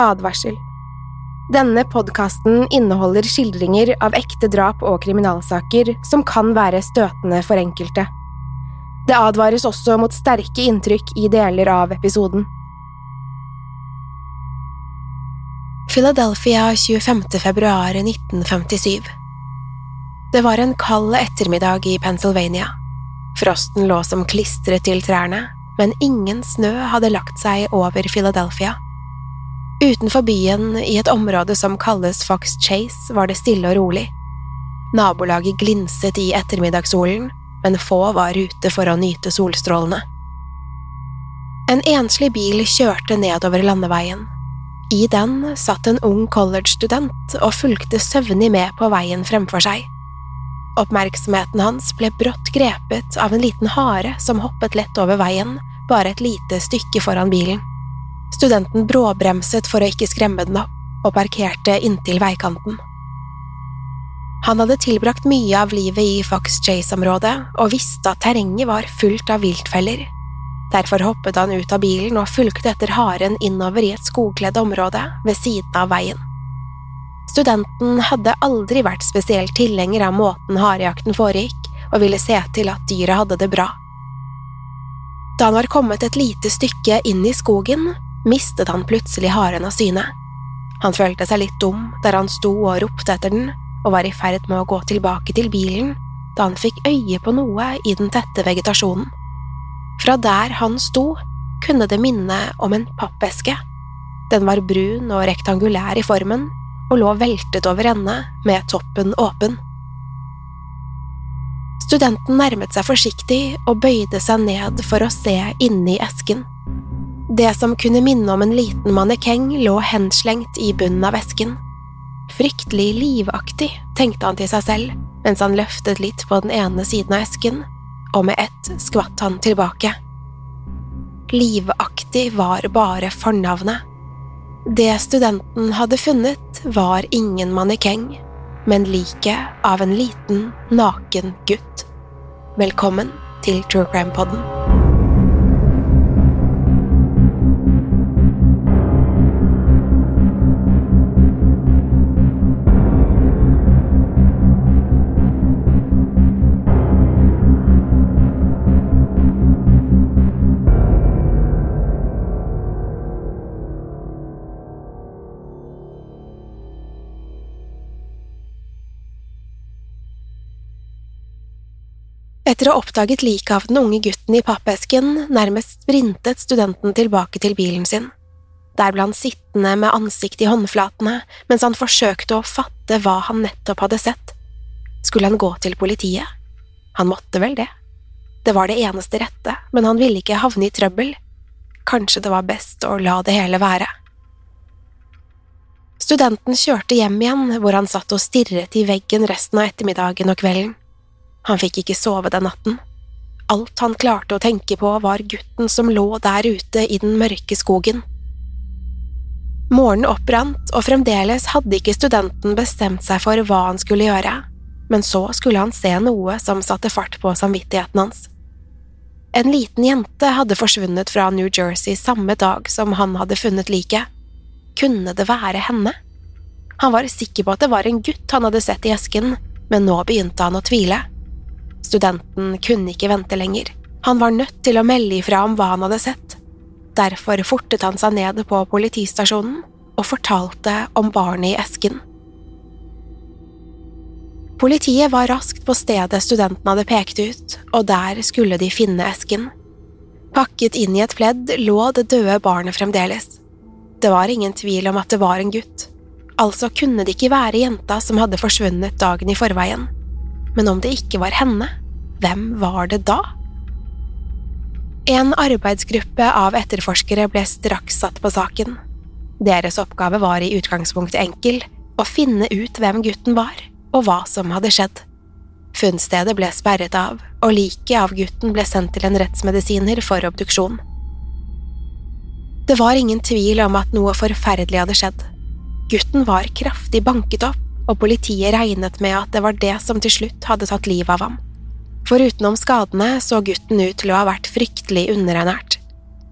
Advarsel. Denne podkasten inneholder skildringer av ekte drap og kriminalsaker som kan være støtende for enkelte. Det advares også mot sterke inntrykk i deler av episoden. Philadelphia 25. februar 1957 Det var en kald ettermiddag i Pennsylvania. Frosten lå som klistret til trærne, men ingen snø hadde lagt seg over Philadelphia. Utenfor byen, i et område som kalles Fox Chase, var det stille og rolig. Nabolaget glinset i ettermiddagssolen, men få var ute for å nyte solstrålene. En enslig bil kjørte nedover landeveien. I den satt en ung college-student og fulgte søvnig med på veien fremfor seg. Oppmerksomheten hans ble brått grepet av en liten hare som hoppet lett over veien, bare et lite stykke foran bilen. Studenten bråbremset for å ikke skremme den opp, og parkerte inntil veikanten. Han hadde tilbrakt mye av livet i Fox Chase-området og visste at terrenget var fullt av viltfeller. Derfor hoppet han ut av bilen og fulgte etter haren innover i et skogkledd område ved siden av veien. Studenten hadde aldri vært spesielt tilhenger av måten harejakten foregikk, og ville se til at dyret hadde det bra. Da han var kommet et lite stykke inn i skogen, mistet han plutselig haren av syne. Han følte seg litt dum der han sto og ropte etter den, og var i ferd med å gå tilbake til bilen da han fikk øye på noe i den tette vegetasjonen. Fra der han sto, kunne det minne om en pappeske. Den var brun og rektangulær i formen og lå veltet over ende med toppen åpen. Studenten nærmet seg forsiktig og bøyde seg ned for å se inni esken. Det som kunne minne om en liten mannekeng, lå henslengt i bunnen av esken. Fryktelig livaktig, tenkte han til seg selv mens han løftet litt på den ene siden av esken, og med ett skvatt han tilbake. Livaktig var bare fornavnet. Det studenten hadde funnet, var ingen mannekeng, men liket av en liten, naken gutt. Velkommen til True Crime Podden. Etter å ha oppdaget liket av den unge gutten i pappesken, nærmest sprintet studenten tilbake til bilen sin. Der ble han sittende med ansiktet i håndflatene mens han forsøkte å fatte hva han nettopp hadde sett. Skulle han gå til politiet? Han måtte vel det. Det var det eneste rette, men han ville ikke havne i trøbbel. Kanskje det var best å la det hele være. Studenten kjørte hjem igjen, hvor han satt og stirret i veggen resten av ettermiddagen og kvelden. Han fikk ikke sove den natten. Alt han klarte å tenke på, var gutten som lå der ute i den mørke skogen. Morgenen oppbrant, og fremdeles hadde ikke studenten bestemt seg for hva han skulle gjøre, men så skulle han se noe som satte fart på samvittigheten hans. En liten jente hadde forsvunnet fra New Jersey samme dag som han hadde funnet liket. Kunne det være henne? Han var sikker på at det var en gutt han hadde sett i esken, men nå begynte han å tvile. Studenten kunne ikke vente lenger. Han var nødt til å melde ifra om hva han hadde sett. Derfor fortet han seg ned på politistasjonen og fortalte om barnet i esken. Politiet var raskt på stedet studenten hadde pekt ut, og der skulle de finne esken. Pakket inn i et pledd lå det døde barnet fremdeles. Det var ingen tvil om at det var en gutt, altså kunne det ikke være jenta som hadde forsvunnet dagen i forveien. Men om det ikke var henne, hvem var det da? En arbeidsgruppe av etterforskere ble straks satt på saken. Deres oppgave var i utgangspunktet enkel – å finne ut hvem gutten var, og hva som hadde skjedd. Funnstedet ble sperret av, og liket av gutten ble sendt til en rettsmedisiner for obduksjon. Det var ingen tvil om at noe forferdelig hadde skjedd. Gutten var kraftig banket opp, og politiet regnet med at det var det som til slutt hadde tatt livet av ham. For utenom skadene så gutten ut til å ha vært fryktelig underernært.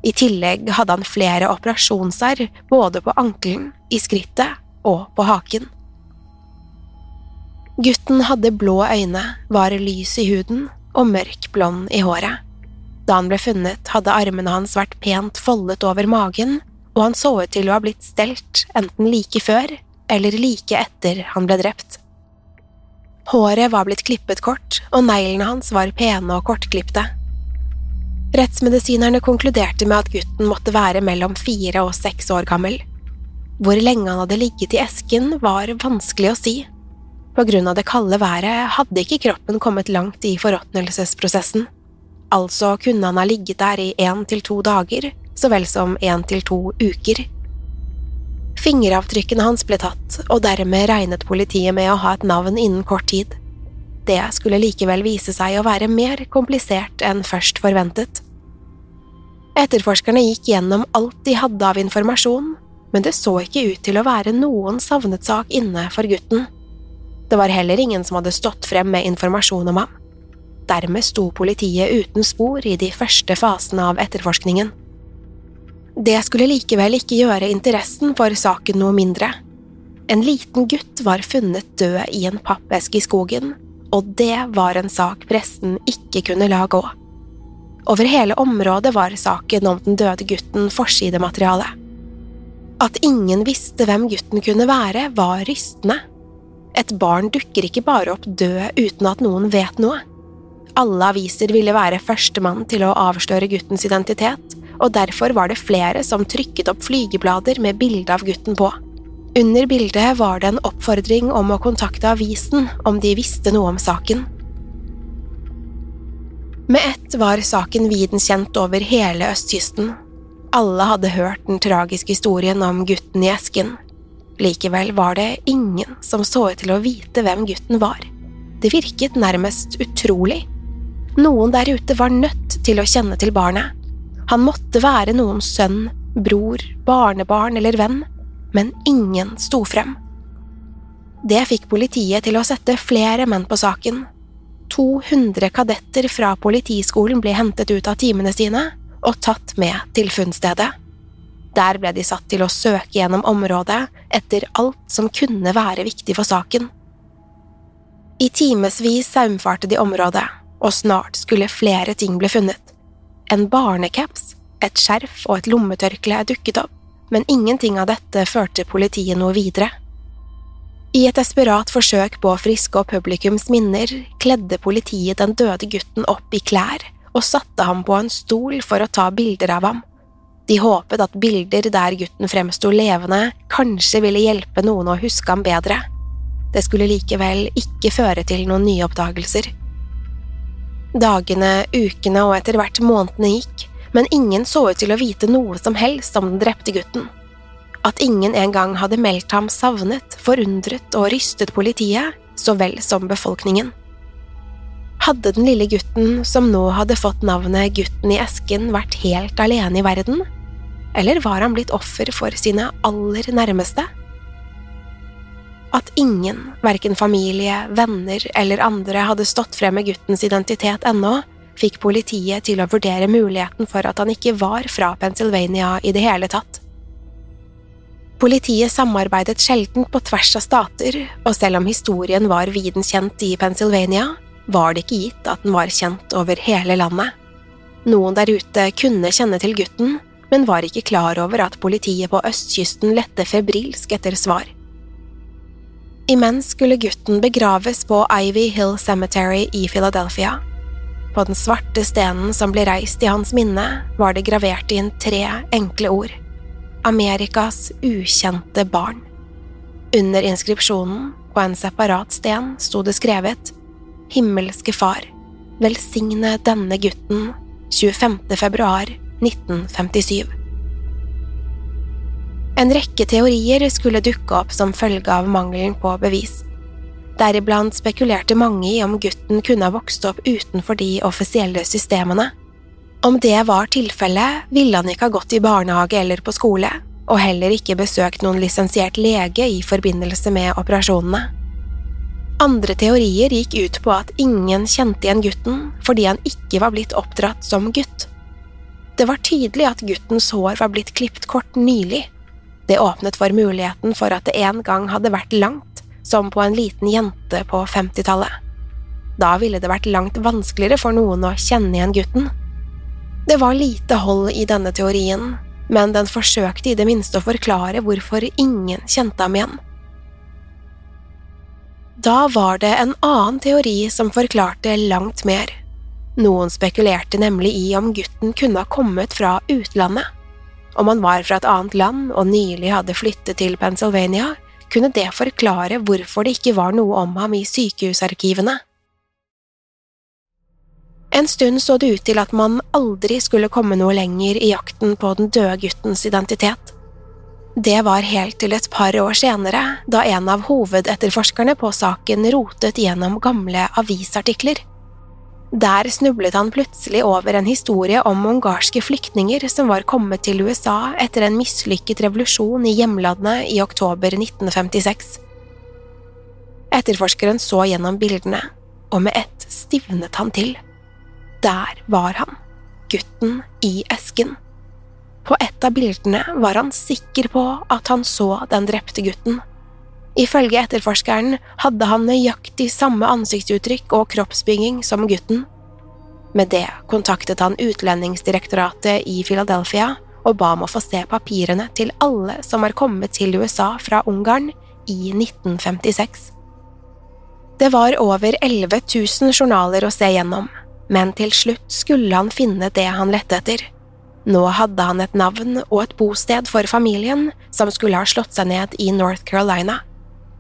I tillegg hadde han flere operasjonsarr både på ankelen, i skrittet og på haken. Gutten hadde blå øyne, var lys i huden og mørk blond i håret. Da han ble funnet, hadde armene hans vært pent foldet over magen, og han så ut til å ha blitt stelt enten like før eller like etter han ble drept. Håret var blitt klippet kort, og neglene hans var pene og kortklipte. Rettsmedisinerne konkluderte med at gutten måtte være mellom fire og seks år gammel. Hvor lenge han hadde ligget i esken, var vanskelig å si. På grunn av det kalde været hadde ikke kroppen kommet langt i forråtnelsesprosessen. Altså kunne han ha ligget der i én til to dager, så vel som én til to uker. Fingeravtrykkene hans ble tatt, og dermed regnet politiet med å ha et navn innen kort tid. Det skulle likevel vise seg å være mer komplisert enn først forventet. Etterforskerne gikk gjennom alt de hadde av informasjon, men det så ikke ut til å være noen savnet sak inne for gutten. Det var heller ingen som hadde stått frem med informasjon om ham. Dermed sto politiet uten spor i de første fasene av etterforskningen. Det skulle likevel ikke gjøre interessen for saken noe mindre. En liten gutt var funnet død i en pappeske i skogen, og det var en sak pressen ikke kunne la gå. Over hele området var saken om den døde gutten forsidemateriale. At ingen visste hvem gutten kunne være, var rystende. Et barn dukker ikke bare opp død uten at noen vet noe. Alle aviser ville være førstemann til å avsløre guttens identitet, og derfor var det flere som trykket opp flygeblader med bilde av gutten på. Under bildet var det en oppfordring om å kontakte avisen om de visste noe om saken. Med ett var saken viden kjent over hele østkysten. Alle hadde hørt den tragiske historien om gutten i esken. Likevel var det ingen som så ut til å vite hvem gutten var. Det virket nærmest utrolig. Noen der ute var nødt til å kjenne til barnet. Han måtte være noens sønn, bror, barnebarn eller venn, men ingen sto frem. Det fikk politiet til å sette flere menn på saken. 200 kadetter fra politiskolen ble hentet ut av timene sine og tatt med til funnstedet. Der ble de satt til å søke gjennom området etter alt som kunne være viktig for saken. I timevis saumfarte de området, og snart skulle flere ting bli funnet. En barnecaps, et skjerf og et lommetørkle dukket opp, men ingenting av dette førte politiet noe videre. I et desperat forsøk på å friske opp publikums minner kledde politiet den døde gutten opp i klær og satte ham på en stol for å ta bilder av ham. De håpet at bilder der gutten fremsto levende, kanskje ville hjelpe noen å huske ham bedre. Det skulle likevel ikke føre til noen nye oppdagelser. Dagene, ukene og etter hvert månedene gikk, men ingen så ut til å vite noe som helst om den drepte gutten. At ingen engang hadde meldt ham savnet, forundret og rystet politiet, så vel som befolkningen. Hadde den lille gutten, som nå hadde fått navnet Gutten i esken, vært helt alene i verden? Eller var han blitt offer for sine aller nærmeste? At ingen, verken familie, venner eller andre hadde stått frem med guttens identitet ennå, fikk politiet til å vurdere muligheten for at han ikke var fra Pennsylvania i det hele tatt. Politiet samarbeidet sjelden på tvers av stater, og selv om historien var viden kjent i Pennsylvania, var det ikke gitt at den var kjent over hele landet. Noen der ute kunne kjenne til gutten, men var ikke klar over at politiet på østkysten lette febrilsk etter svar. Imens skulle gutten begraves på Ivy Hill Cemetery i Philadelphia. På den svarte stenen som ble reist i hans minne, var det gravert inn tre enkle ord – Amerikas ukjente barn. Under inskripsjonen, på en separat sten, sto det skrevet Himmelske Far, velsigne denne gutten 25. februar 1957. En rekke teorier skulle dukke opp som følge av mangelen på bevis. Deriblant spekulerte mange i om gutten kunne ha vokst opp utenfor de offisielle systemene. Om det var tilfellet, ville han ikke ha gått i barnehage eller på skole, og heller ikke besøkt noen lisensiert lege i forbindelse med operasjonene. Andre teorier gikk ut på at ingen kjente igjen gutten fordi han ikke var blitt oppdratt som gutt. Det var tydelig at guttens hår var blitt klipt kort nylig. Det åpnet for muligheten for at det en gang hadde vært langt, som på en liten jente på 50-tallet. Da ville det vært langt vanskeligere for noen å kjenne igjen gutten. Det var lite hold i denne teorien, men den forsøkte i det minste å forklare hvorfor ingen kjente ham igjen. Da var det en annen teori som forklarte langt mer. Noen spekulerte nemlig i om gutten kunne ha kommet fra utlandet. Om han var fra et annet land og nylig hadde flyttet til Pennsylvania, kunne det forklare hvorfor det ikke var noe om ham i sykehusarkivene. En stund så det ut til at man aldri skulle komme noe lenger i jakten på den døde guttens identitet. Det var helt til et par år senere, da en av hovedetterforskerne på saken rotet gjennom gamle avisartikler. Der snublet han plutselig over en historie om ungarske flyktninger som var kommet til USA etter en mislykket revolusjon i hjemlandet i oktober 1956. Etterforskeren så gjennom bildene, og med ett stivnet han til. Der var han, gutten i esken. På et av bildene var han sikker på at han så den drepte gutten. Ifølge etterforskeren hadde han nøyaktig samme ansiktsuttrykk og kroppsbygging som gutten. Med det kontaktet han Utlendingsdirektoratet i Philadelphia og ba om å få se papirene til alle som var kommet til USA fra Ungarn i 1956. Det var over 11 000 journaler å se gjennom, men til slutt skulle han finne det han lette etter. Nå hadde han et navn og et bosted for familien som skulle ha slått seg ned i North Carolina.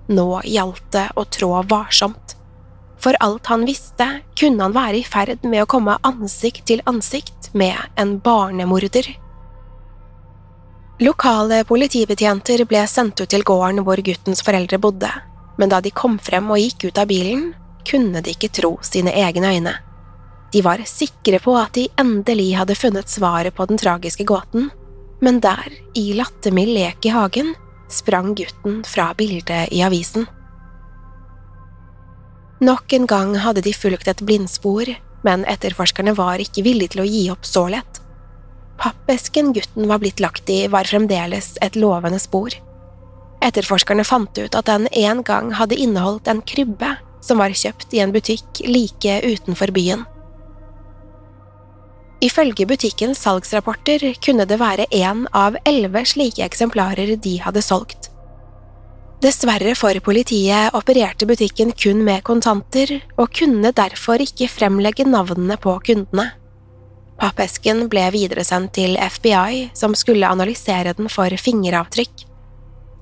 Nå gjaldt det å trå varsomt. For alt han visste, kunne han være i ferd med å komme ansikt til ansikt med en barnemorder. Lokale politibetjenter ble sendt ut til gården hvor guttens foreldre bodde, men da de kom frem og gikk ut av bilen, kunne de ikke tro sine egne øyne. De var sikre på at de endelig hadde funnet svaret på den tragiske gåten, men der, i lattermild lek i hagen, sprang gutten fra bildet i avisen. Nok en gang hadde de fulgt et blindspor, men etterforskerne var ikke villige til å gi opp så lett. Pappesken gutten var blitt lagt i, var fremdeles et lovende spor. Etterforskerne fant ut at den en gang hadde inneholdt en krybbe som var kjøpt i en butikk like utenfor byen. Ifølge butikkens salgsrapporter kunne det være én av elleve slike eksemplarer de hadde solgt. Dessverre for politiet opererte butikken kun med kontanter, og kunne derfor ikke fremlegge navnene på kundene. Pappesken ble videresendt til FBI, som skulle analysere den for fingeravtrykk.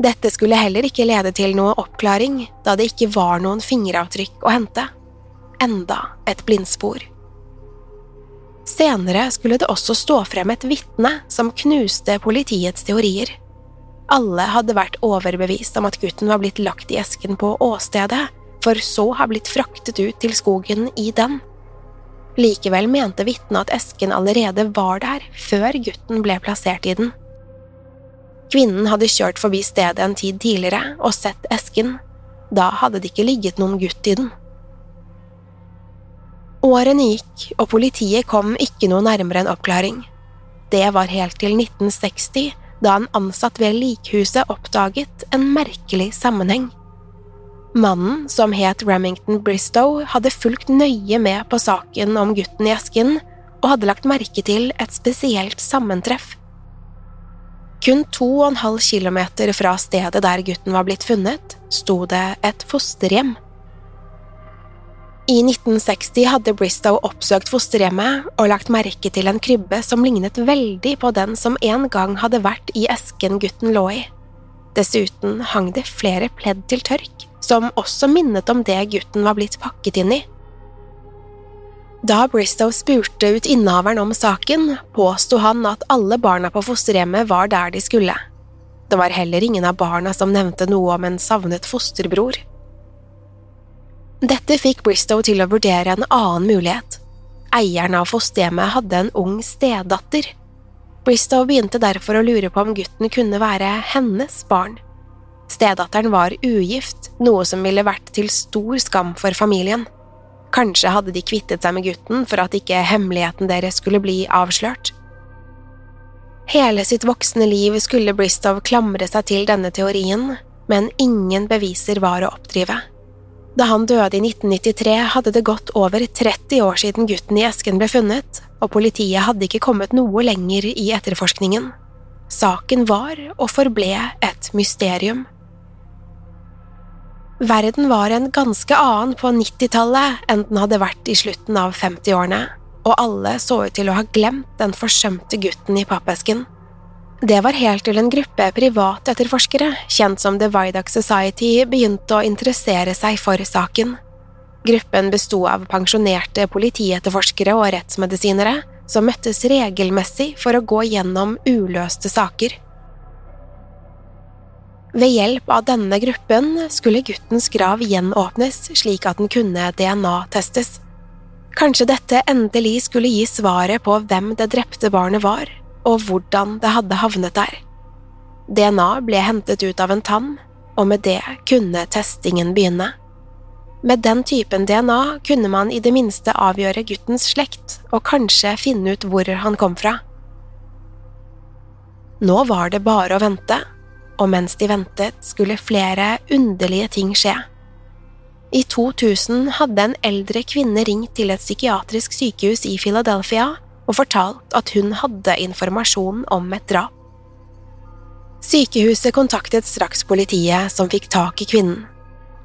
Dette skulle heller ikke lede til noe oppklaring, da det ikke var noen fingeravtrykk å hente. Enda et blindspor. Senere skulle det også stå frem et vitne som knuste politiets teorier. Alle hadde vært overbevist om at gutten var blitt lagt i esken på åstedet, for så har blitt fraktet ut til skogen i den. Likevel mente vitnet at esken allerede var der før gutten ble plassert i den. Kvinnen hadde kjørt forbi stedet en tid tidligere og sett esken. Da hadde det ikke ligget noen gutt i den. Årene gikk, og politiet kom ikke noe nærmere en oppklaring. Det var helt til 1960, da en ansatt ved likhuset oppdaget en merkelig sammenheng. Mannen, som het Remington Bristow, hadde fulgt nøye med på saken om gutten i esken, og hadde lagt merke til et spesielt sammentreff. Kun to og en halv kilometer fra stedet der gutten var blitt funnet, sto det et fosterhjem. I 1960 hadde Bristow oppsøkt fosterhjemmet og lagt merke til en krybbe som lignet veldig på den som en gang hadde vært i esken gutten lå i. Dessuten hang det flere pledd til tørk, som også minnet om det gutten var blitt pakket inn i. Da Bristow spurte ut innehaveren om saken, påsto han at alle barna på fosterhjemmet var der de skulle. Det var heller ingen av barna som nevnte noe om en savnet fosterbror. Dette fikk Bristow til å vurdere en annen mulighet. Eieren av fosterhjemmet hadde en ung stedatter. Bristow begynte derfor å lure på om gutten kunne være hennes barn. Stedatteren var ugift, noe som ville vært til stor skam for familien. Kanskje hadde de kvittet seg med gutten for at ikke hemmeligheten deres skulle bli avslørt. Hele sitt voksne liv skulle Bristow klamre seg til denne teorien, men ingen beviser var å oppdrive. Da han døde i 1993, hadde det gått over 30 år siden gutten i esken ble funnet, og politiet hadde ikke kommet noe lenger i etterforskningen. Saken var og forble et mysterium. Verden var en ganske annen på 90-tallet enn den hadde vært i slutten av 50-årene, og alle så ut til å ha glemt den forsømte gutten i pappesken. Det var helt til en gruppe privatetterforskere, kjent som The Vidac Society, begynte å interessere seg for saken. Gruppen besto av pensjonerte politietterforskere og rettsmedisinere som møttes regelmessig for å gå gjennom uløste saker. Ved hjelp av denne gruppen skulle guttens grav gjenåpnes slik at den kunne DNA-testes. Kanskje dette endelig skulle gi svaret på hvem det drepte barnet var, og hvordan det hadde havnet der. DNA ble hentet ut av en tann, og med det kunne testingen begynne. Med den typen DNA kunne man i det minste avgjøre guttens slekt og kanskje finne ut hvor han kom fra. Nå var det bare å vente, og mens de ventet, skulle flere underlige ting skje. I 2000 hadde en eldre kvinne ringt til et psykiatrisk sykehus i Philadelphia og fortalt at hun hadde informasjon om et drap. Sykehuset kontaktet straks politiet, som fikk tak i kvinnen.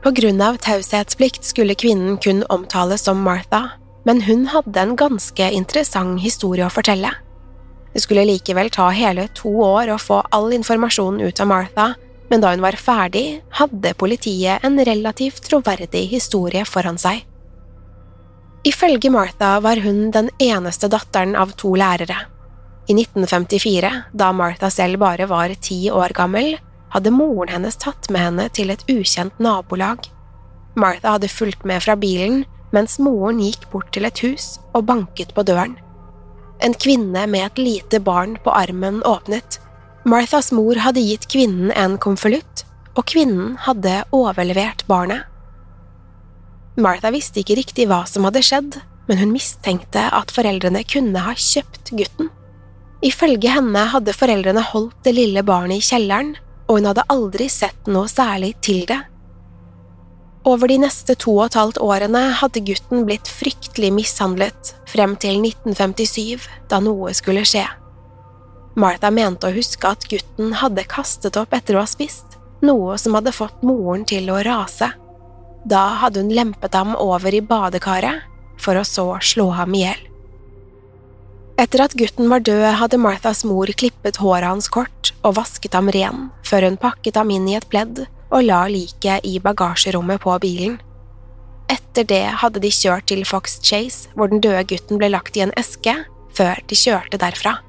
På grunn av taushetsplikt skulle kvinnen kun omtales som Martha, men hun hadde en ganske interessant historie å fortelle. Det skulle likevel ta hele to år å få all informasjon ut av Martha, men da hun var ferdig, hadde politiet en relativt troverdig historie foran seg. Ifølge Martha var hun den eneste datteren av to lærere. I 1954, da Martha selv bare var ti år gammel, hadde moren hennes tatt med henne til et ukjent nabolag. Martha hadde fulgt med fra bilen mens moren gikk bort til et hus og banket på døren. En kvinne med et lite barn på armen åpnet. Marthas mor hadde gitt kvinnen en konvolutt, og kvinnen hadde overlevert barnet. Martha visste ikke riktig hva som hadde skjedd, men hun mistenkte at foreldrene kunne ha kjøpt gutten. Ifølge henne hadde foreldrene holdt det lille barnet i kjelleren, og hun hadde aldri sett noe særlig til det. Over de neste to og et halvt årene hadde gutten blitt fryktelig mishandlet, frem til 1957, da noe skulle skje. Martha mente å huske at gutten hadde kastet opp etter å ha spist, noe som hadde fått moren til å rase. Da hadde hun lempet ham over i badekaret, for å så slå ham i hjel. Etter at gutten var død, hadde Marthas mor klippet håret hans kort og vasket ham ren, før hun pakket ham inn i et pledd og la liket i bagasjerommet på bilen. Etter det hadde de kjørt til Fox Chase, hvor den døde gutten ble lagt i en eske, før de kjørte derfra.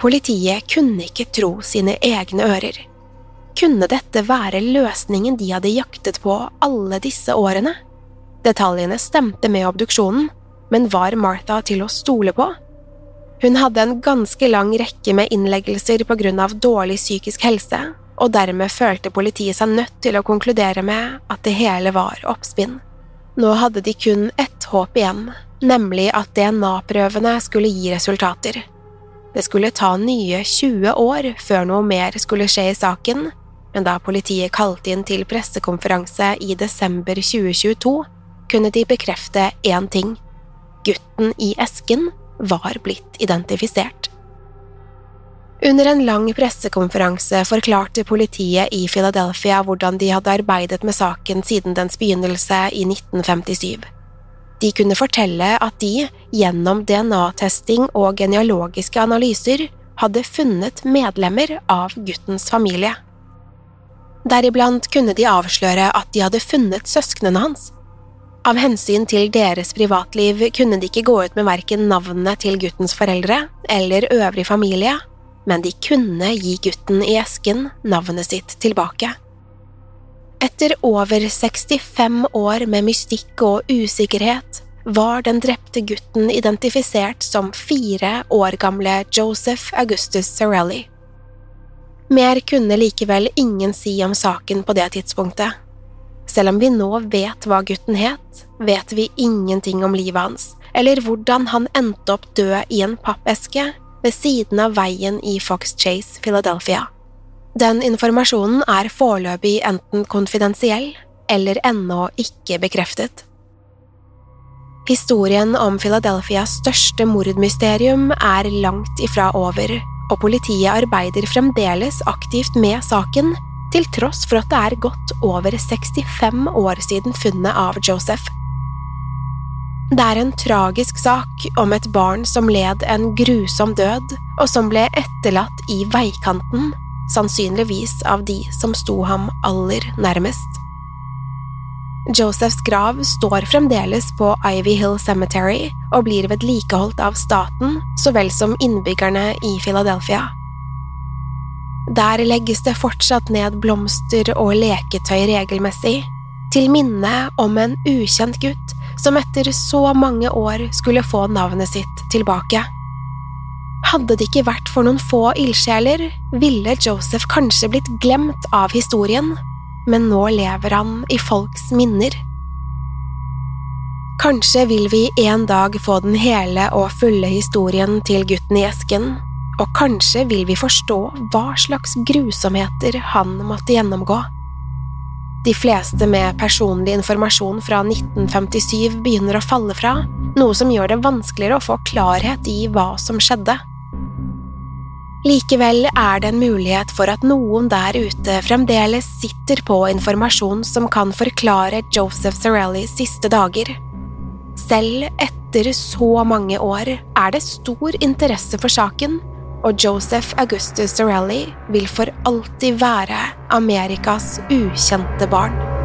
Politiet kunne ikke tro sine egne ører. Kunne dette være løsningen de hadde jaktet på alle disse årene? Detaljene stemte med obduksjonen, men var Martha til å stole på? Hun hadde en ganske lang rekke med innleggelser på grunn av dårlig psykisk helse, og dermed følte politiet seg nødt til å konkludere med at det hele var oppspinn. Nå hadde de kun ett håp igjen, nemlig at DNA-prøvene skulle gi resultater. Det skulle ta nye 20 år før noe mer skulle skje i saken, men da politiet kalte inn til pressekonferanse i desember 2022, kunne de bekrefte én ting – gutten i esken var blitt identifisert. Under en lang pressekonferanse forklarte politiet i Philadelphia hvordan de hadde arbeidet med saken siden dens begynnelse i 1957. De kunne fortelle at de, gjennom DNA-testing og genealogiske analyser, hadde funnet medlemmer av guttens familie. Deriblant kunne de avsløre at de hadde funnet søsknene hans. Av hensyn til deres privatliv kunne de ikke gå ut med verken navnene til guttens foreldre eller øvrig familie, men de kunne gi gutten i esken navnet sitt tilbake. Etter over 65 år med mystikk og usikkerhet var den drepte gutten identifisert som fire år gamle Joseph Augustus Sorelli. Mer kunne likevel ingen si om saken på det tidspunktet. Selv om vi nå vet hva gutten het, vet vi ingenting om livet hans, eller hvordan han endte opp død i en pappeske ved siden av veien i Fox Chase, Philadelphia. Den informasjonen er foreløpig enten konfidensiell eller ennå ikke bekreftet. Historien om Philadelphias største mordmysterium er langt ifra over, og politiet arbeider fremdeles aktivt med saken, til tross for at det er gått over 65 år siden funnet av Joseph. Det er en tragisk sak om et barn som led en grusom død, og som ble etterlatt i veikanten, sannsynligvis av de som sto ham aller nærmest. Josephs grav står fremdeles på Ivy Hill Cemetery og blir vedlikeholdt av staten så vel som innbyggerne i Philadelphia. Der legges det fortsatt ned blomster og leketøy regelmessig, til minne om en ukjent gutt som etter så mange år skulle få navnet sitt tilbake. Hadde det ikke vært for noen få ildsjeler, ville Joseph kanskje blitt glemt av historien, men nå lever han i folks minner. Kanskje vil vi en dag få den hele og fulle historien til gutten i esken, og kanskje vil vi forstå hva slags grusomheter han måtte gjennomgå. De fleste med personlig informasjon fra 1957 begynner å falle fra, noe som gjør det vanskeligere å få klarhet i hva som skjedde. Likevel er det en mulighet for at noen der ute fremdeles sitter på informasjon som kan forklare Joseph Sorellis siste dager. Selv etter så mange år er det stor interesse for saken, og Joseph Augustus Sorelli vil for alltid være Amerikas ukjente barn.